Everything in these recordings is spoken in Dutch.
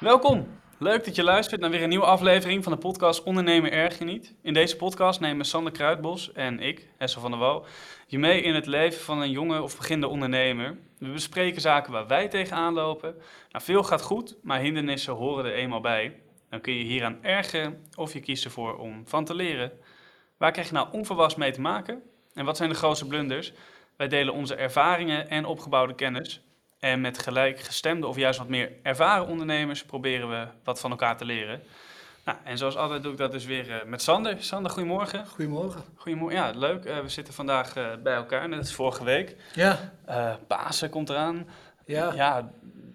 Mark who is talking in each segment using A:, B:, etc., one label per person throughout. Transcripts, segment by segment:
A: Welkom. Leuk dat je luistert naar weer een nieuwe aflevering van de podcast Ondernemer Erg Je Niet. In deze podcast nemen Sander Kruidbos en ik, Hessel van der Wal, je mee in het leven van een jonge of beginnende ondernemer. We bespreken zaken waar wij tegenaan lopen. Nou, veel gaat goed, maar hindernissen horen er eenmaal bij. Dan kun je hieraan ergeren of je kiest ervoor om van te leren. Waar krijg je nou onverwachts mee te maken? En wat zijn de grootste blunders? Wij delen onze ervaringen en opgebouwde kennis. En met gelijkgestemde of juist wat meer ervaren ondernemers proberen we wat van elkaar te leren. Nou, en zoals altijd doe ik dat dus weer uh, met Sander. Sander, goedemorgen.
B: Goedemorgen.
A: Goedemorgen. Ja, leuk. Uh, we zitten vandaag uh, bij elkaar, net als vorige week.
B: Ja.
A: Pasen komt eraan.
B: Ja.
A: Ja,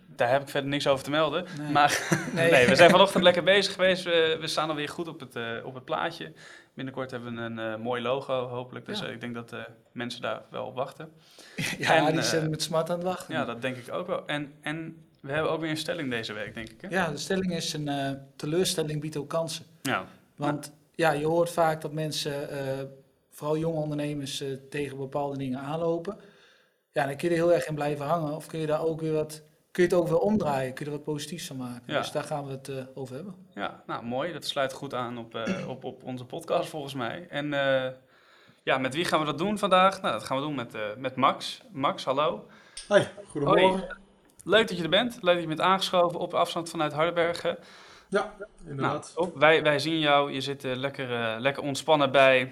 A: daar heb ik verder niks over te melden. Nee. Maar nee. nee. we zijn vanochtend lekker bezig geweest. We, we staan alweer goed op het, op het plaatje. Binnenkort hebben we een uh, mooi logo, hopelijk. Dus ja. uh, ik denk dat uh, mensen daar wel op wachten.
B: Ja, en, die zijn met smart aan het wachten.
A: Ja, dat denk ik ook wel. En, en we hebben ook weer een stelling deze week, denk ik. Hè?
B: Ja, de stelling is een teleurstelling biedt ook kansen.
A: Ja.
B: Want ja, je hoort vaak dat mensen, vooral jonge ondernemers, tegen bepaalde dingen aanlopen. Ja, dan kun je er heel erg in blijven hangen. Of kun je daar ook weer wat kun je het ook weer omdraaien, kun je er wat positiefs van maken. Ja. Dus daar gaan we het uh, over hebben.
A: Ja, nou mooi. Dat sluit goed aan op, uh, op, op onze podcast volgens mij. En uh, ja, met wie gaan we dat doen vandaag? Nou, dat gaan we doen met, met Max. Max, hallo.
C: Hoi, goedemorgen. Hoi.
A: Leuk dat je er bent. Leuk dat je bent aangeschoven op afstand vanuit Hardenbergen.
C: Ja, inderdaad.
A: Nou, wij, wij zien jou. Je zit lekker, lekker ontspannen bij.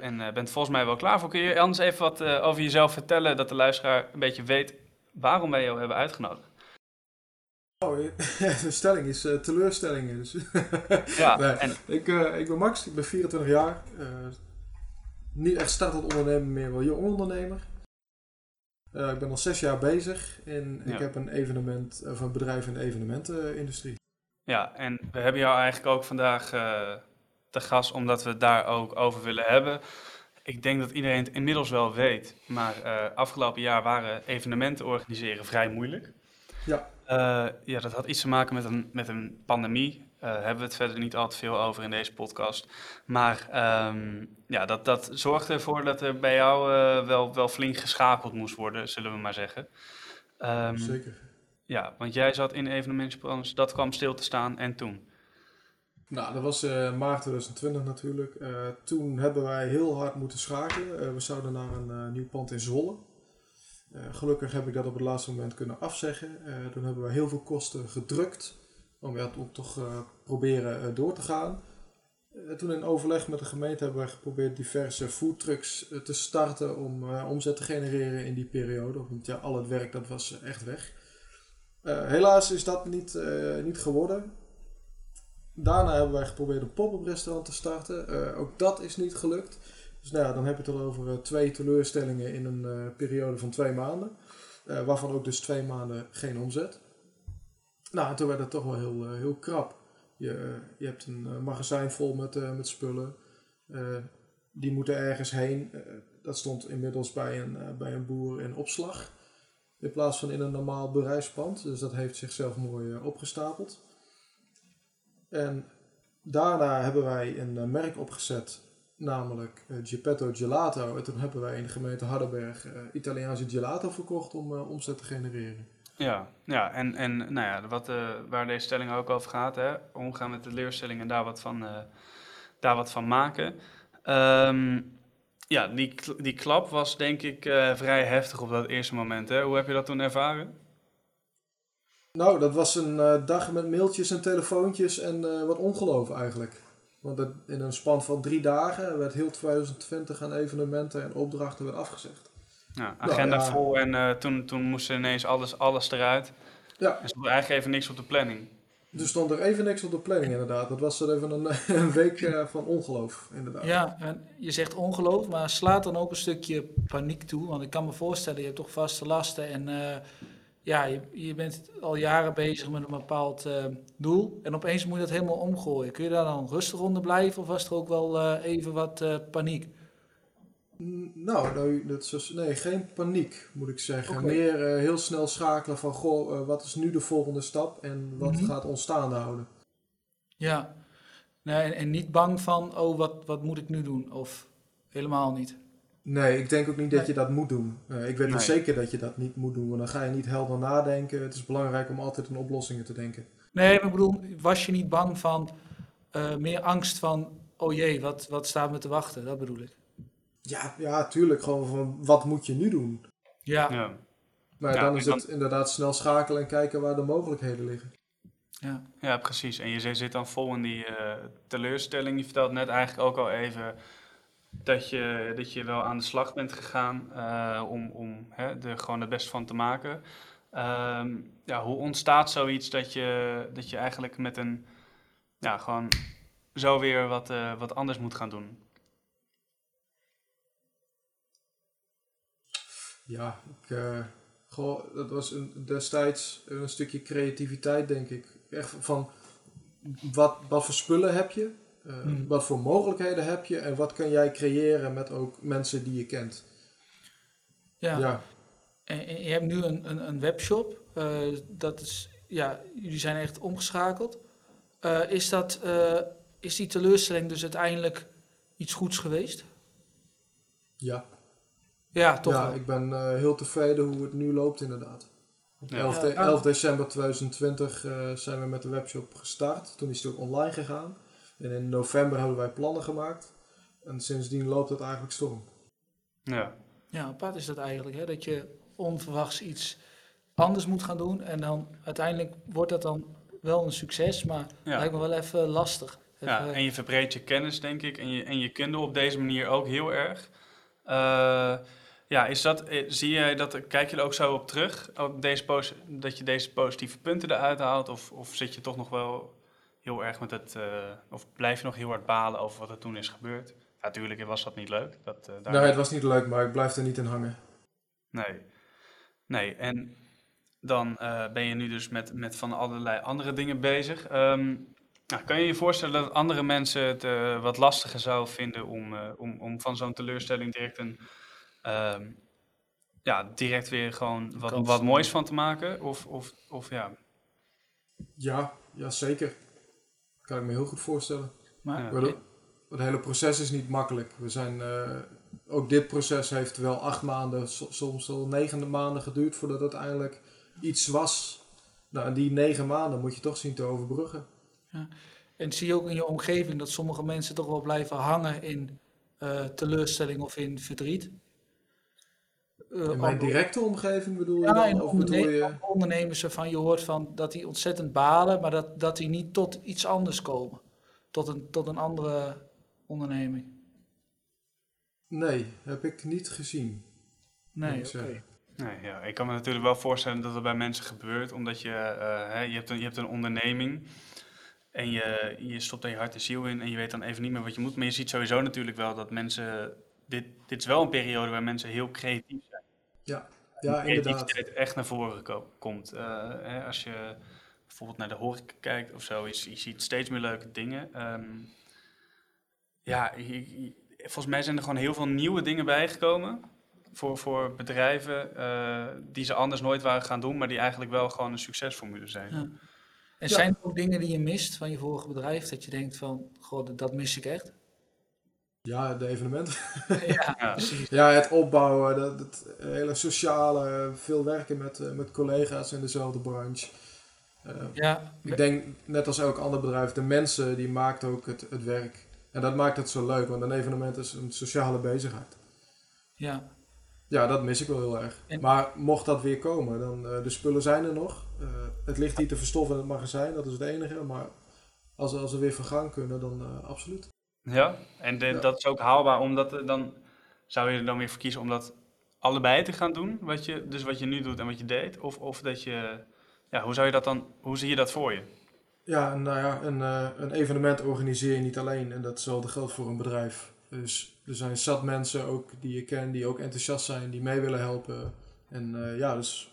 A: en bent volgens mij wel klaar voor. Kun je anders even wat over jezelf vertellen, dat de luisteraar een beetje weet waarom wij jou hebben uitgenodigd.
C: Oh, de stelling is uh, teleurstellingen. Dus.
A: ja,
C: nee, en... ik, uh, ik ben Max, ik ben 24 jaar. Uh, niet echt startend ondernemer meer, wel jong ondernemer. ik ben al zes jaar bezig en ja. ik heb een evenement, een bedrijf in de evenementenindustrie.
A: Ja, en we hebben jou eigenlijk ook vandaag te gast omdat we het daar ook over willen hebben. Ik denk dat iedereen het inmiddels wel weet, maar uh, afgelopen jaar waren evenementen organiseren vrij moeilijk.
C: Ja.
A: Uh, ja, dat had iets te maken met een, met een pandemie. Daar uh, hebben we het verder niet al te veel over in deze podcast. Maar um, ja, dat, dat zorgde ervoor dat er bij jou wel, wel flink geschakeld moest worden, zullen we maar zeggen.
C: Um, Zeker.
A: Ja, want jij zat in evenementenbranche, dat kwam stil te staan en toen?
C: Nou, dat was uh, maart 2020 natuurlijk. Uh, toen hebben wij heel hard moeten schakelen. Uh, we zouden naar een nieuw pand in Zwolle. gelukkig heb ik dat op het laatste moment kunnen afzeggen. toen hebben we heel veel kosten gedrukt. Om ja, toch proberen door te gaan. toen in overleg met de gemeente hebben wij geprobeerd diverse foodtrucks te starten om omzet te genereren in die periode. Want ja, al het werk dat was echt weg. helaas is dat niet, niet geworden. Daarna hebben wij geprobeerd een pop-up restaurant te starten. Uh, ook dat is niet gelukt. Dus nou dan heb je het al over uh, twee teleurstellingen in een uh, periode van twee maanden. waarvan ook dus twee maanden geen omzet. Nou, en toen werd het toch wel heel, heel krap. Je, je hebt een magazijn vol met, met spullen. die moeten ergens heen. dat stond inmiddels bij een, bij een boer in opslag. In plaats van in een normaal bedrijfspand. Dus dat heeft zichzelf mooi opgestapeld. En daarna hebben wij een uh, merk opgezet, namelijk uh, Geppetto Gelato. En toen hebben wij in de gemeente Hardenberg uh, Italiaanse gelato verkocht om omzet te genereren.
A: Ja, ja en, en nou ja, wat, waar deze stelling ook over gaat, hè, omgaan met de leerstelling en daar wat van, daar wat van maken. Um, ja, die, die klap was denk ik vrij heftig op dat eerste moment. Hè? Hoe heb je dat toen ervaren?
C: Nou, dat was een uh, dag met mailtjes en telefoontjes en uh, wat ongeloof eigenlijk. Want dat, in een span van drie dagen werd heel 2020 aan evenementen en opdrachten werd afgezegd.
A: Ja, nou, agenda nou, ja. vol en uh, toen, toen moest ineens alles, alles eruit.
C: Ja.
A: En stond er eigenlijk even niks op de planning.
C: Er stond er even niks op de planning inderdaad. Dat was er even een, een week van ongeloof inderdaad.
B: Ja, en je zegt ongeloof, maar slaat dan ook een stukje paniek toe. Want ik kan me voorstellen, je hebt toch vaste lasten en ja, je, je, bent al jaren bezig met een bepaald uh, doel en opeens moet je dat helemaal omgooien. Kun je daar dan rustig onder blijven of was er ook wel uh, even wat uh, paniek?
C: Nou, nou dat is, nee, geen paniek moet ik zeggen. Okay. Meer heel snel schakelen van, goh, wat is nu de volgende stap en wat mm -hmm. gaat ons staande houden.
B: Ja, nee, en, en niet bang van, oh, wat, wat moet ik nu doen? Of helemaal niet?
C: Nee, ik denk ook niet dat je dat moet doen. Uh, ik weet nee. dus zeker dat je dat niet moet doen, want dan ga je niet helder nadenken. Het is belangrijk om altijd in oplossingen te denken.
B: Nee, maar ik bedoel, was je niet bang van eh, meer angst van, oh jee, wat, wat staat me te wachten? Dat bedoel ik.
C: Ja, ja, tuurlijk. Gewoon van wat moet je nu doen?
B: Ja,
A: Ja.
C: Maar
A: Ja,
C: dan is
A: dan-
C: het inderdaad snel schakelen en kijken waar de mogelijkheden liggen.
B: ja.
A: Ja, precies. En je zit- zit dan vol in die eh, teleurstelling. Je vertelt net eigenlijk ook al even dat je, dat je wel aan de slag bent gegaan eh, om, om hè, er gewoon het beste van te maken. Ehm, ja, hoe ontstaat zoiets dat je, dat je eigenlijk met een, ja, gewoon zo weer wat, eh, wat anders moet gaan doen?
C: Ja, ik, eh, dat was een, destijds een stukje creativiteit, denk ik. Echt van, wat, wat voor spullen heb je? Eh,
B: Hmm.
C: Wat voor mogelijkheden heb je? En wat kan jij creëren met ook mensen die je kent?
B: ja.
C: Ja,
B: En, en je hebt nu een, een, een webshop. eh, dat is, ja, jullie zijn echt omgeschakeld. Eh, is, dat, eh, is die teleurstelling dus uiteindelijk iets goeds geweest?
C: ja.
B: Ja, toch
C: ja
B: wel.
C: ik ben eh, heel tevreden hoe het nu loopt inderdaad. Op
A: Ja.
C: 11, de-
B: Ja.
C: 11 december 2020 eh, zijn we met de webshop gestart. Toen is het ook online gegaan. En in november hebben wij plannen gemaakt. En sindsdien loopt het eigenlijk storm.
A: Ja,
B: Ja, apart is dat eigenlijk. Hè? Dat je onverwachts iets anders moet gaan doen. En dan uiteindelijk wordt dat dan wel een succes. Maar
A: ja.
B: lijkt me wel even lastig.
A: Ja, en je verbreedt je kennis, denk ik, en je, en je kunde op deze manier ook heel erg. Eh, ja, is dat, eh, zie jij dat, kijk je er ook zo op terug, op deze dat je deze positieve punten eruit haalt? Of, of zit je toch nog wel heel erg met het, eh, of blijf je nog heel hard balen over wat er toen is gebeurd? Ja, natuurlijk was dat niet leuk. Dat, eh, daar-
C: Nee, het was niet leuk, maar ik blijf er niet in hangen.
A: Nee. Nee, en dan eh, ben je nu dus met, met van allerlei andere dingen bezig. Ehm, nou, kan je je voorstellen dat andere mensen het wat lastiger zouden vinden om, eh, om, om van zo'n teleurstelling direct een... ehm, ja, direct weer gewoon wat, wat moois van te maken? Of, of, of ja,
C: Ja, ja, zeker. Kan ik me heel goed voorstellen.
B: maar
A: Ja.
C: Het hele proces is niet makkelijk. We zijn, eh, ook dit proces heeft wel acht maanden, so- soms wel negen maanden geduurd voordat het uiteindelijk iets was. Nou, en die negen maanden moet je toch zien te overbruggen.
B: En zie je ook in je omgeving dat sommige mensen toch wel blijven hangen in eh, teleurstelling of in verdriet? Eh,
C: In mijn directe omgeving bedoel je
B: Ja,
C: dan?
B: in
C: Of bedoel
B: onderne-
C: je...
B: ondernemers waarvan je hoort van dat die ontzettend balen, maar dat, dat die niet tot iets anders komen. Tot een, tot een andere onderneming.
C: Nee, heb ik niet gezien.
B: Nee, oké.
A: Nee, ja, ik kan me natuurlijk wel voorstellen dat het bij mensen gebeurt, omdat je, eh, hè, je, hebt, een, je hebt een onderneming en je, je stopt er je hart en ziel in en je weet dan even niet meer wat je moet. Maar je ziet sowieso natuurlijk wel dat mensen, dit, dit is wel een periode waar mensen heel creatief zijn.
C: Ja,
A: En
C: inderdaad.
A: creativiteit echt naar voren ko- komt. Eh, hè, als je bijvoorbeeld naar de horeca kijkt of zo, je, je ziet steeds meer leuke dingen. Ehm, ja, je- je- volgens mij zijn er gewoon heel veel nieuwe dingen bijgekomen voor, voor bedrijven eh, die ze anders nooit waren gaan doen, maar die eigenlijk wel gewoon een succesformule zijn.
B: Ja. En
C: Ja.
B: zijn er ook dingen die je mist van je vorige bedrijf, dat je denkt van, goh, dat- dat mis ik echt?
C: Ja, de evenementen.
B: ja,
A: Ja.
B: precies.
C: Ja, het opbouwen, dat, het hele sociale, veel werken met, eh, met collega's in dezelfde branche. Eh,
B: Ja,
C: ik denk, net als elk ander bedrijf, de mensen die maakt ook het, het werk. En dat maakt het zo leuk, want een evenement is een sociale bezigheid.
B: ja.
C: Ja, dat mis ik wel heel erg.
B: En-
C: Maar mocht dat weer komen, dan eh, de spullen zijn er nog. Eh, het ligt hier te verstoffen in het magazijn, dat is het enige. Maar als, als we weer van gang kunnen, dan eh, absoluut.
A: Ja, en de-
C: Ja.
A: dat is ook haalbaar, omdat dan zou je er dan weer voor kiezen om dat allebei te gaan doen, wat je, dus wat je nu doet en wat je deed, of, of dat je, ja, hoe zou je dat dan, hoe zie je dat voor je?
C: Ja, nou ja, een, eh, een evenement organiseer je niet alleen. En datzelfde geldt voor een bedrijf. Dus er zijn zat mensen ook die je kent, die ook enthousiast zijn, die mee willen helpen. En eh, ja, dus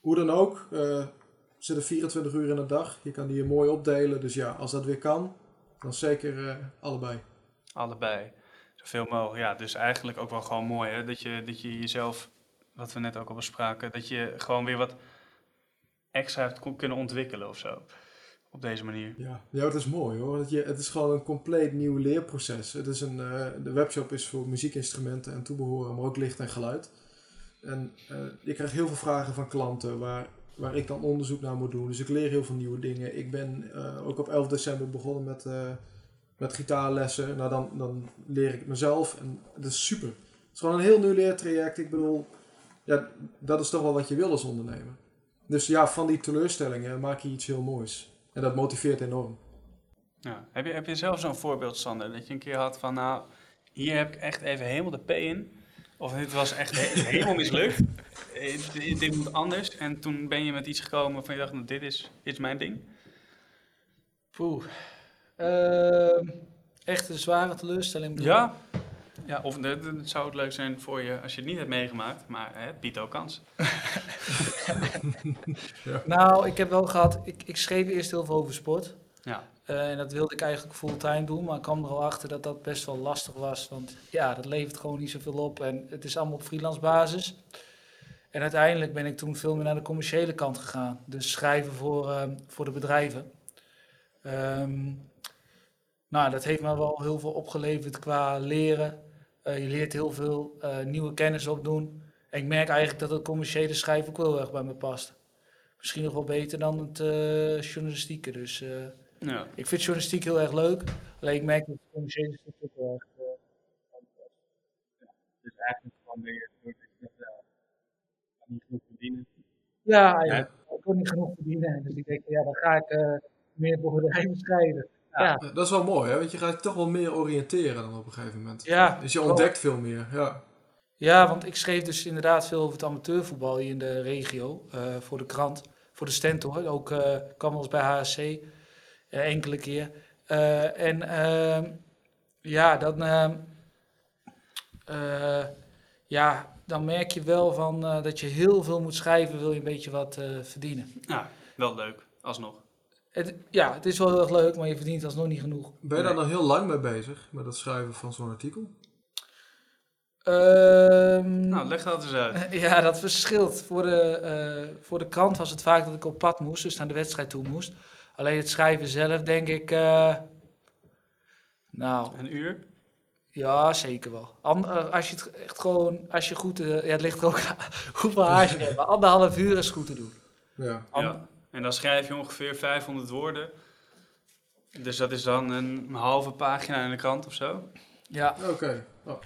C: hoe dan ook, eh zitten 24 uur in de dag. Je kan die hier mooi opdelen. Dus ja, als dat weer kan, dan zeker eh, allebei.
A: Allebei, zoveel mogelijk. Ja, dus eigenlijk ook wel gewoon mooi, hè, dat je, dat je jezelf, wat we net ook al bespraken, dat je gewoon weer wat extra hebt kunnen ontwikkelen of zo, op deze manier.
C: Ja, ja het is mooi hoor. Dat je, het is gewoon een compleet nieuw leerproces. Het is een, eh, de webshop is voor muziekinstrumenten en toebehoren, maar ook licht en geluid. En eh, je krijgt heel veel vragen van klanten waar waar ik dan onderzoek naar moet doen. Dus ik leer heel veel nieuwe dingen. Ik ben eh, ook op 11 december begonnen met, eh, met gitaarlessen. Nou, dan, dan leer ik mezelf en dat is super. Het is gewoon een heel nieuw leertraject. Ik bedoel, ja, dat is toch wel wat je wil als ondernemer. Dus ja, van die teleurstellingen maak je iets heel moois. En dat motiveert enorm.
A: Heb, je, heb je zelf zo'n voorbeeld, Sander, dat je een keer had van, nou, hier heb ik echt even helemaal de P in. Of dit was echt he- helemaal mislukt. Eh, dit, dit moet anders. En toen ben je met iets gekomen van je dacht, nou, dit is, dit is mijn ding.
B: Poeh. Ehm, echt een zware teleurstelling. bedoel?
A: Ja. Ja, of het zou het leuk zijn voor je als je het niet hebt meegemaakt, maar hè, het biedt ook kans.
B: Nou, ik heb wel gehad, ik, ik schreef eerst heel veel over sport.
A: Ja.
B: Eh, en dat wilde ik eigenlijk fulltime doen, maar ik kwam er al achter dat dat best wel lastig was. Want ja, dat levert gewoon niet zoveel op en het is allemaal op freelance basis. En uiteindelijk ben ik toen veel meer naar de commerciële kant gegaan. Dus schrijven voor, ehm, voor de bedrijven. Ehm, nou, dat heeft me wel heel veel opgeleverd qua leren. Eh, je leert heel veel eh, nieuwe kennis opdoen. En ik merk eigenlijk dat het commerciële schrijven ook wel heel erg bij me past. Misschien nog wel beter dan het eh, journalistieke. Dus
A: Ja.
B: ik vind journalistiek heel erg leuk. Alleen ik merk dat het commerciële stuk ook wel erg bij me past.
A: Dus eigenlijk gewoon weer uh, niet goed verdienen.
B: Ja, ik kon niet genoeg verdienen. Dus ik denk, ja, dan ga ik eh, meer voor de eigen scheiden.
A: Ja.
B: Ja,
C: dat is wel mooi, hè? want je gaat je toch wel meer oriënteren dan op een gegeven moment.
B: ja,
C: Dus je ontdekt veel meer. Ja.
B: Ja, want ik schreef dus inderdaad veel over het amateurvoetbal hier in de regio. eh, voor de krant, voor de Stentor. Ook eh kwam eens bij HSC, enkele keer. En ehm, ja, dan, ehm, eh, ja, dan merk je wel van, eh, dat je heel veel moet schrijven, wil je een beetje wat eh, verdienen.
A: Ja, wel leuk, alsnog.
B: Het, ja, het is wel heel erg leuk, maar je verdient alsnog niet genoeg.
C: Ben je daar dan heel lang mee bezig, met het schrijven van zo'n artikel?
B: Ehm,
A: Nou, leg dat eens uit.
B: Ja, dat verschilt. Voor de, eh, voor de krant was het vaak dat ik op pad moest, dus naar de wedstrijd toe moest. Alleen het schrijven zelf, denk ik. eh, nou,
A: Een uur?
B: Ja, zeker wel. Eh, als je het echt gewoon, als je goed. eh, ja, het ligt er ook hoeveel haast je hebt. Maar anderhalf uur is goed te doen.
C: Ja.
A: Ja. En dan schrijf je ongeveer 500 woorden. Dus dat is dan een halve pagina in de krant of zo.
B: ja.
C: Oké. Oh.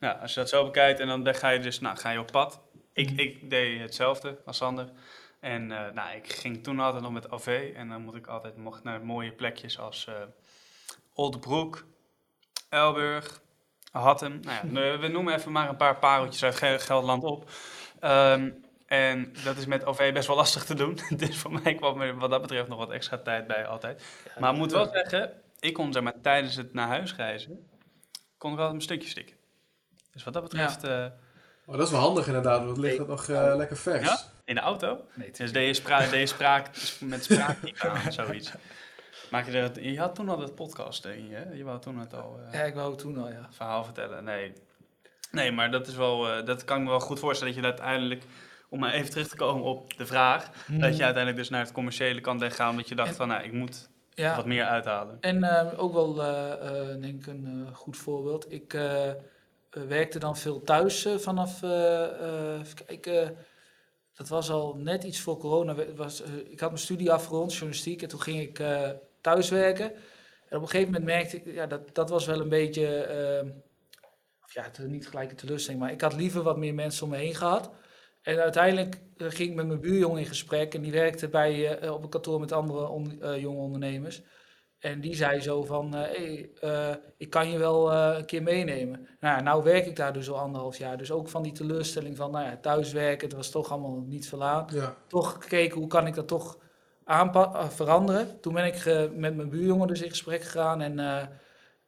A: Ja, als je dat zo bekijkt en dan ben- ga je dus nou, ga je op pad. Ik, ik deed hetzelfde als Sander. En eh, nou, ik ging toen altijd nog met OV. En dan moet ik altijd mocht naar mooie plekjes als eh Oldbroek, Elburg, Hattem. Nou ja, we- noemen even maar een paar pareltjes uit Ge- Gelderland op. Ehm, en dat is met OV best wel lastig te doen. dus voor mij kwam er wat dat betreft nog wat extra tijd bij altijd. Maar ik moet wel zeggen, ik kon zeg maar, tijdens het naar huis reizen, kon ik wel een stukje stikken. Dus wat dat betreft, eh,
C: Oh, dat is wel handig inderdaad, want het ligt het nog eh, lekker vers.
A: Ja? in de auto.
B: Nee,
A: Dus deed je, spra deed je spraak met spraaktype aan, zoiets. Maak je, er, het- je had toen al het podcast je, hè? Je wou toen het al eh,
B: ja, ik wou toen al, ja.
A: verhaal vertellen. Nee. nee, maar dat is wel, eh, dat kan ik me wel goed voorstellen dat je uiteindelijk, om maar even terug te komen op de vraag, dat je uiteindelijk dus naar het commerciële kant bent gaan, omdat je dacht
B: En-
A: van, nou, ik moet
B: ja.
A: wat meer uithalen.
B: En eh, ook wel, denk ik, een goed voorbeeld. Ik werkte dan veel thuis vanaf, kijken, dat was al net iets voor corona. Was, ik had mijn studie afgerond, journalistiek, en toen ging ik thuis werken. En op een gegeven moment merkte ik, ja, dat, dat was wel een beetje, eh, of ja, het niet gelijk een teleurstelling, maar ik had liever wat meer mensen om me heen gehad. En uiteindelijk eh, ging ik met mijn buurjongen in gesprek en die werkte bij, eh, op een kantoor met andere on- eh, jonge ondernemers. En die zei zo van, eh, hey, eh, ik kan je wel eh, een keer meenemen. Nou, ja, nou werk ik daar dus al anderhalf jaar. Dus ook van die teleurstelling van, nou ja, thuiswerken, het was toch allemaal niet.
C: Ja.
B: Toch gekeken, hoe kan ik dat toch aanpa- eh, veranderen? Toen ben ik eh, met mijn buurjongen dus in gesprek gegaan. En eh,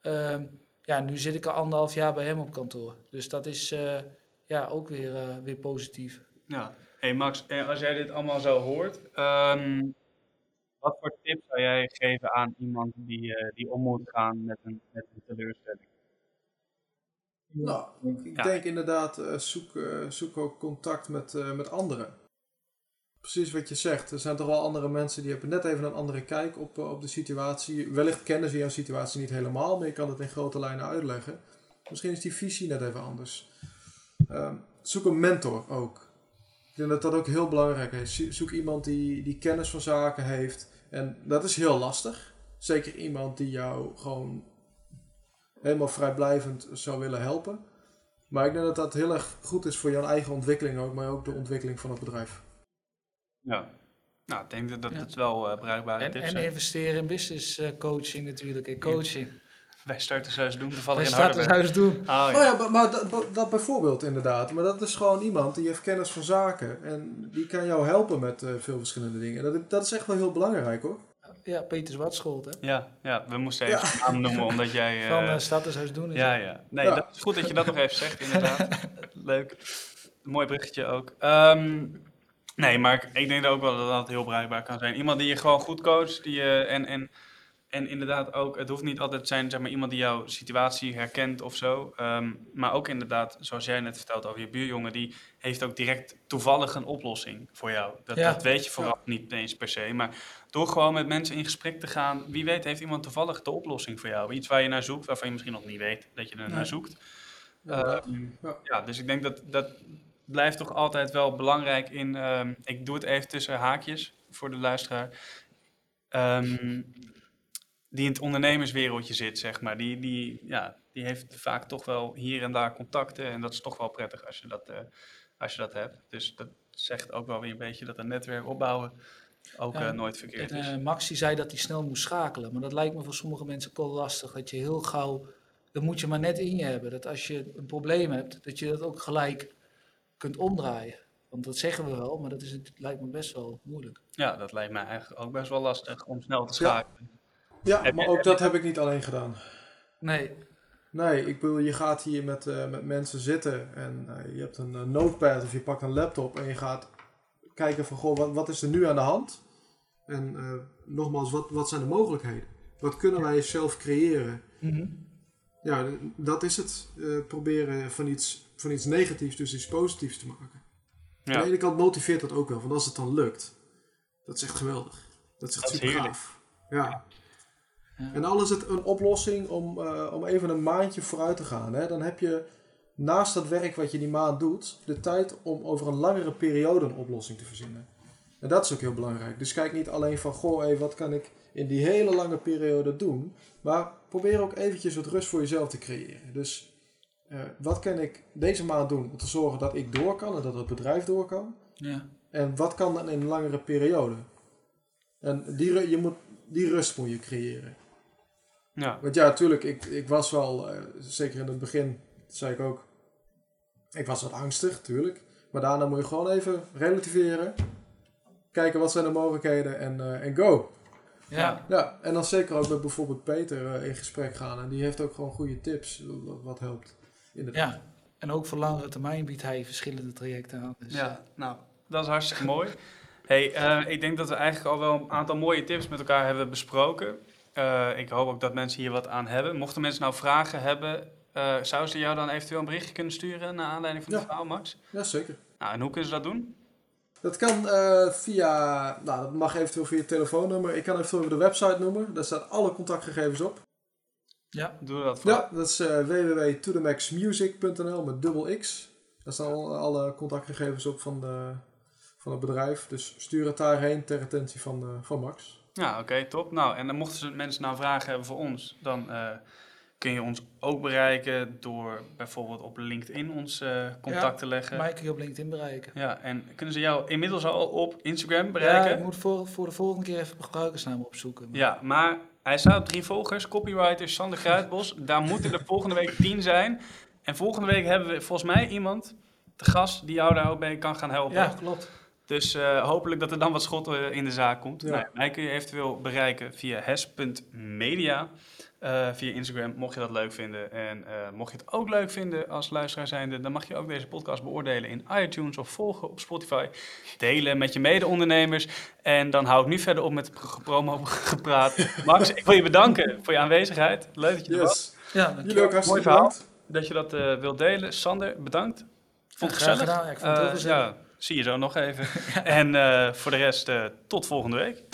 B: ehm, ja, nu zit ik al anderhalf jaar bij hem op kantoor. Dus dat is eh, ja, ook weer, weer positief.
A: Ja. Hey Max, als jij dit allemaal zo hoort, ehm, wat voor tips zou jij geven aan iemand die, eh, die om moet gaan met een, met een teleurstelling?
C: Nou, ik
A: Ja.
C: denk inderdaad, eh, zoek, eh, zoek ook contact met, eh, met anderen. Precies wat je zegt. Er zijn toch wel andere mensen die hebben net even een andere kijk op, eh, op de situatie. Wellicht kennen ze jouw situatie niet helemaal, maar je kan het in grote lijnen uitleggen. Misschien is die visie net even anders. Ehm, zoek een mentor ook. denk dat dat ook heel belangrijk is. Zo- Zoek iemand die, die kennis van zaken heeft. En dat is heel lastig. Zeker iemand die jou gewoon helemaal vrijblijvend zou willen helpen. Maar ik denk dat dat heel erg goed is voor jouw eigen ontwikkeling ook, maar ook de ontwikkeling van het bedrijf.
A: Ja. Nou, ik denk dat dat
B: Ja.
A: het wel eh, bruikbare
B: En,
A: tips
B: en
A: zijn.
B: investeren in business eh, coaching natuurlijk. En coaching.
A: Wij startershuis doen toevallig
B: Wij
A: in
B: startershuis doen.
A: Oh,
C: Oh
A: ja.
C: ja, maar, maar dat, dat bijvoorbeeld inderdaad. Maar dat is gewoon iemand die heeft kennis van zaken. En die kan jou helpen met eh, veel verschillende dingen. En dat, dat is echt wel heel belangrijk hoor.
B: Ja, Peter Zwartschool, hè?
A: Ja, ja, we moesten even zijn naam noemen omdat jij... eh,
B: Van uh, startershuis doen.
A: ja, ja. Nee,
C: Ja.
A: dat is goed dat je dat nog even zegt, inderdaad. Leuk. Mooi bruggetje ook. Ehm, nee, maar ik, ik denk ook wel dat dat heel bruikbaar kan zijn. Iemand die je gewoon goed coacht. Die je, en, en, en inderdaad ook, het hoeft niet altijd te zijn zeg maar, iemand die jouw situatie herkent of zo. Ehm, maar ook inderdaad, zoals jij net vertelt over je buurjongen, die heeft ook direct toevallig een oplossing voor jou. Dat,
B: Ja.
A: dat weet je vooraf niet eens per se. Maar door gewoon met mensen in gesprek te gaan, wie weet heeft iemand toevallig de oplossing voor jou. Iets waar je naar zoekt, waarvan je misschien nog niet weet dat je er naar
B: Nee.
A: zoekt. Ehm,
C: Ja.
A: ja, dus ik denk dat dat blijft toch altijd wel belangrijk in. ehm, ik doe het even tussen haakjes voor de luisteraar. Ehm, die in het ondernemerswereldje zit, zeg maar. Die, die, ja, die heeft vaak toch wel hier en daar contacten. En dat is toch wel prettig als je dat, eh, als je dat hebt. Dus dat zegt ook wel weer een beetje dat een netwerk opbouwen ook
B: Ja,
A: eh, nooit verkeerd
B: En,
A: is.
B: eh, Max die zei dat hij snel moest schakelen. Maar dat lijkt me voor sommige mensen ook wel lastig. Dat je heel gauw, dat moet je maar net in je hebben. Dat als je een probleem hebt, dat je dat ook gelijk kunt omdraaien. Want dat zeggen we wel, maar dat is, het lijkt me best wel moeilijk.
A: Ja, dat lijkt mij eigenlijk ook best wel lastig om snel te
C: Ja.
A: schakelen.
C: Ja, maar ook
A: heb
C: dat heb ik niet alleen gedaan.
B: Nee,
C: Nee, ik bedoel, je gaat hier met, eh, met mensen zitten en eh, je hebt een eh, notepad of je pakt een laptop en je gaat kijken van, goh, wat, wat is er nu aan de hand? En eh, nogmaals, wat, wat zijn de mogelijkheden? Wat kunnen wij zelf creëren? Ja, d- dat is het. Eh, proberen van iets, van iets negatiefs dus iets positiefs te maken. Aan
A: Ja.
C: de ene kant motiveert dat ook wel, want als het dan lukt, dat is echt geweldig. Dat is echt
A: Dat is
C: super
A: heerlijk.
C: gaaf. Ja.
B: Ja.
C: En al is het een oplossing om, eh, om even een maandje vooruit te gaan. Hè? Dan heb je naast dat werk wat je die maand doet, de tijd om over een langere periode een oplossing te verzinnen. En dat is ook heel belangrijk. Dus kijk niet alleen van, goh, hey, wat kan ik in die hele lange periode doen? Maar probeer ook eventjes wat rust voor jezelf te creëren. Dus eh, wat kan ik deze maand doen om te zorgen dat ik door kan en dat het bedrijf door kan?
B: ja.
C: En wat kan dan in een langere periode? En die, je moet, die rust moet je creëren.
A: Ja.
C: Want ja, natuurlijk, ik, ik was wel, eh, zeker in het begin, zei ik ook, ik was wat angstig, natuurlijk. Maar daarna moet je gewoon even relativeren. Kijken wat zijn de mogelijkheden en, eh, en go.
B: Ja.
C: Ja, en dan zeker ook met bijvoorbeeld Peter in gesprek gaan. En die heeft ook gewoon goede tips, wat, wat helpt. Inderdaad.
B: ja. En ook voor langere termijn biedt hij verschillende trajecten aan. Dus,
A: Ja, nou, dat is hartstikke mooi. Hey, eh, ik denk dat we eigenlijk al wel een aantal mooie tips met elkaar hebben besproken. Eh, ik hoop ook dat mensen hier wat aan hebben. Mochten mensen nou vragen hebben, eh zouden ze jou dan eventueel een berichtje kunnen sturen naar aanleiding van
C: Ja.
A: het verhaal, Max?
C: Ja, zeker.
A: Nou, en hoe kunnen ze dat doen?
C: Dat kan eh, via, nou dat mag eventueel via telefoonnummer. Ik kan eventueel even de website noemen. Daar staan alle contactgegevens op.
B: ja.
A: Doe dat voor.
C: Ja, dat is eh www.tothemaxmusic.nl met dubbel X. Daar staan al- alle contactgegevens op van, de, van het bedrijf. Dus stuur het daarheen ter attentie van, eh, van Max.
A: Ja, oké, top. Nou, en dan mochten ze mensen nou vragen hebben voor ons, dan eh, kun je ons ook bereiken door bijvoorbeeld op LinkedIn ons eh, contact te leggen.
B: Mij kun je op LinkedIn bereiken.
A: Ja, en kunnen ze jou inmiddels al op Instagram
B: Ja,
A: bereiken?
B: ik moet voor, voor de volgende keer even gebruikersnaam opzoeken.
A: Ja, maar hij staat op drie volgers. Copywriter Sander Kruidbos. Daar moeten er volgende week tien zijn. En volgende week hebben we volgens mij iemand te gast die jou daar ook bij kan gaan helpen.
B: Ja, klopt.
A: Dus eh, hopelijk dat er dan wat schot eh, in de zaak komt.
C: Ja.
A: Nou, mij kun je eventueel bereiken via hes.media. eh, via Instagram, mocht je dat leuk vinden. En eh, mocht je het ook leuk vinden als luisteraar zijnde, dan mag je ook deze podcast beoordelen in iTunes of volgen op Spotify. Delen met je mede-ondernemers. En dan hou ik nu verder op met het promo gepraat. Max, ik wil je bedanken voor je aanwezigheid. Leuk dat je er was.
C: Yes.
B: Ja,
C: Jullie ook
A: Mooi verhaal.
C: bedankt.
A: Dat je dat eh wilt delen. Sander, bedankt. Vond het
B: Ja,
A: gezellig.
B: gedaan. Ja, ik vond het heel
A: Eh,
B: gezellig.
A: ja, zie je zo nog even. En eh, voor de rest, eh, tot volgende week.